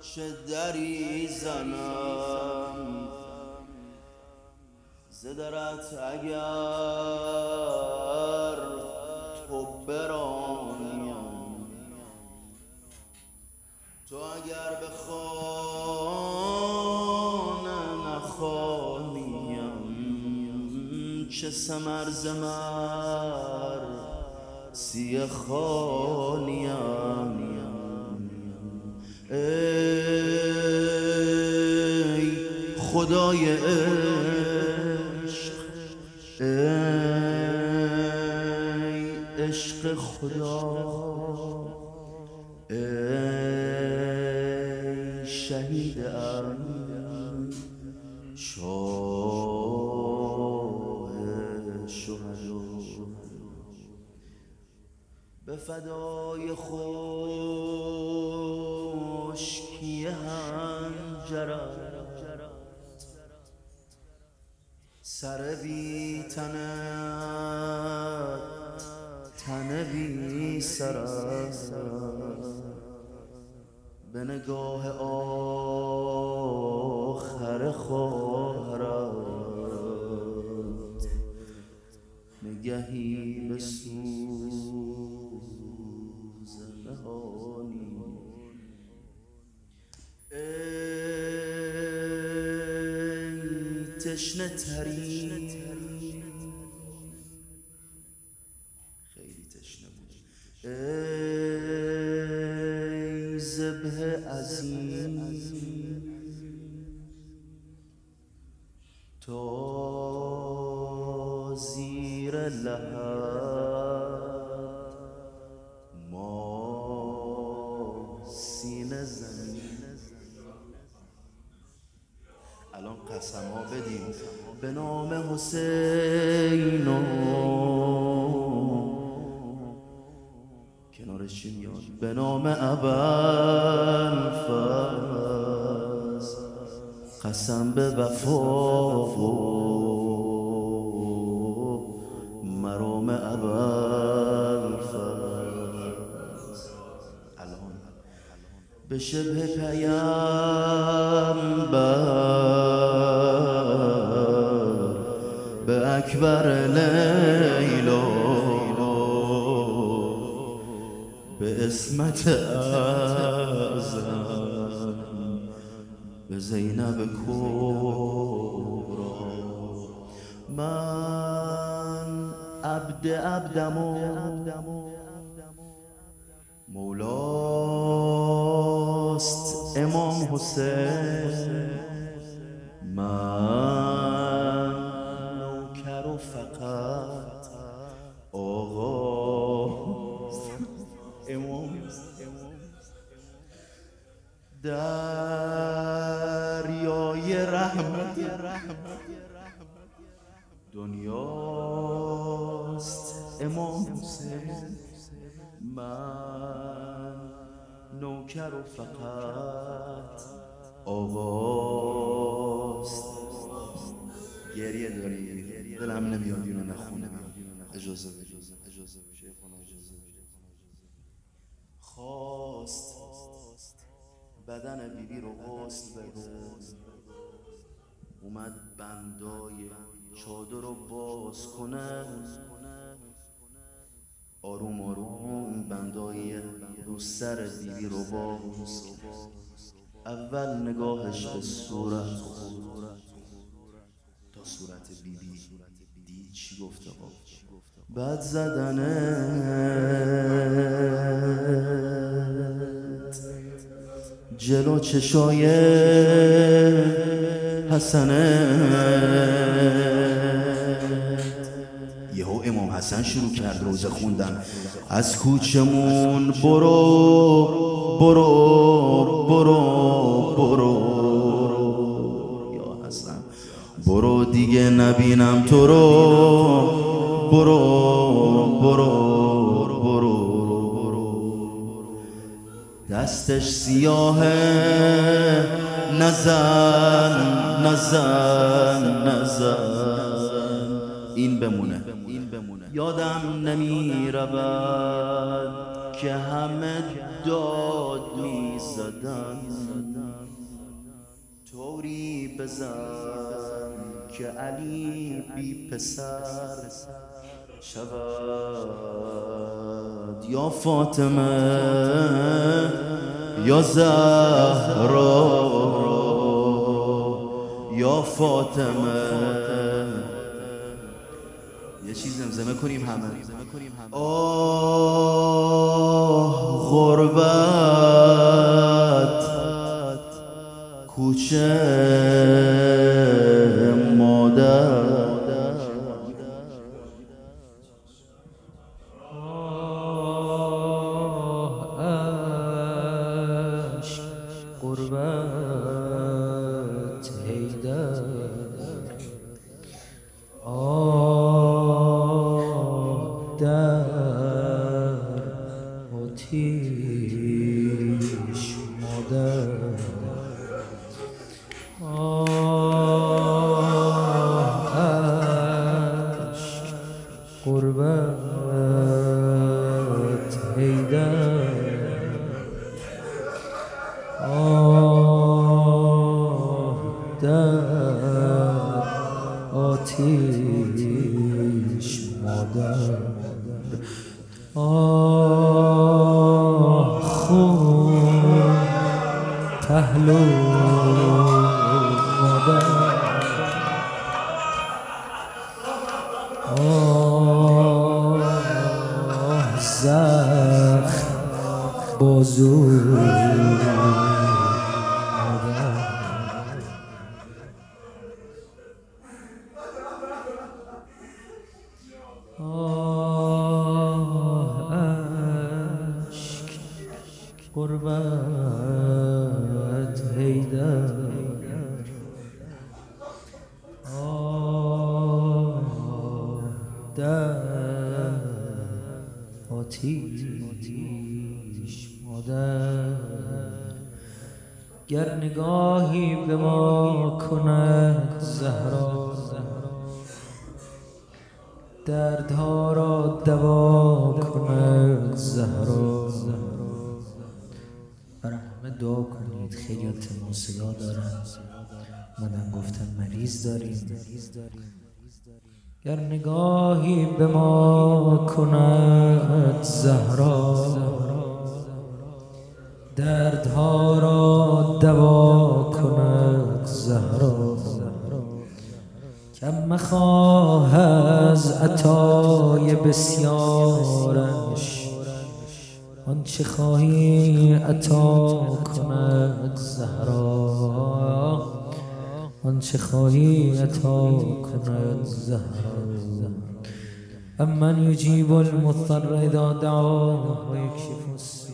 چه دری زنم. زدرت اگر تو برانیم. تو اگر به خانه نخوانیم چه سمر زمر سی خانیم ای خدای عشق ای عشق خدا ای شهید فدای خشکی هنجرت؟ سر بی تنت تن بی سرت به نگاه آخر خواهرت نگهی به تشنه ترین خیلی تشنه بود. ای زبه عظیم. تا زیر لحد الان قسم ها بدیم به نام حسین کنارش میاد؟ به نام فز قسم به وفا و مرام اول فز الان. به شبه پیامبر اکبر لیلا به اسمت اعظم به زینب کبرا من عبد عبدم مولاست امام حسین. من دنیاست امام حسین. من نوکر و فقط آقاست گریه داری. دلم نمیاد اینو نخونه اجازه اجازه بده. خواست بدن بیبی رو غسل بده. اومد بندای چادر رو باز کنه آروم آروم بندای رو سر بیبی رو باز اول نگاهش به صورت تا صورت بیبی دید چی گفته بعد زدنه جلو چشای حسنه. یهو امام حسن شروع کرد روزه خوندن. از کوچمون برو برو برو برو. یا حسن. برو دیگه نبینم تو رو. برو برو. دستش سیاهه. نزن نزن نزن. این بمونه. یادم نمی رود که همه داد می زدن طوری بزن که علی بی پسر شود. یا فاطمه یا زهرا یا فاطمه. یه چیز زمزمه کنیم همه. آه غربت کوچه. پهلو آه در آتیش مادر گر نگاهی به ما کند زهرا دردها را دوا کند زهرا. برای همه دعا کنید. خیلی ما صدا دارن مدن گفتن مریض داریم. گر نگاهی به ما کند زهرا دردها را دوا کند زهرا. کم مخواه از عطای بسیارش آنچه خواهی عطا کند زهرا. آنچه خواهی عطا کند زهرا. أمن یجیب المضطر إذا دعاه و یکشف السوء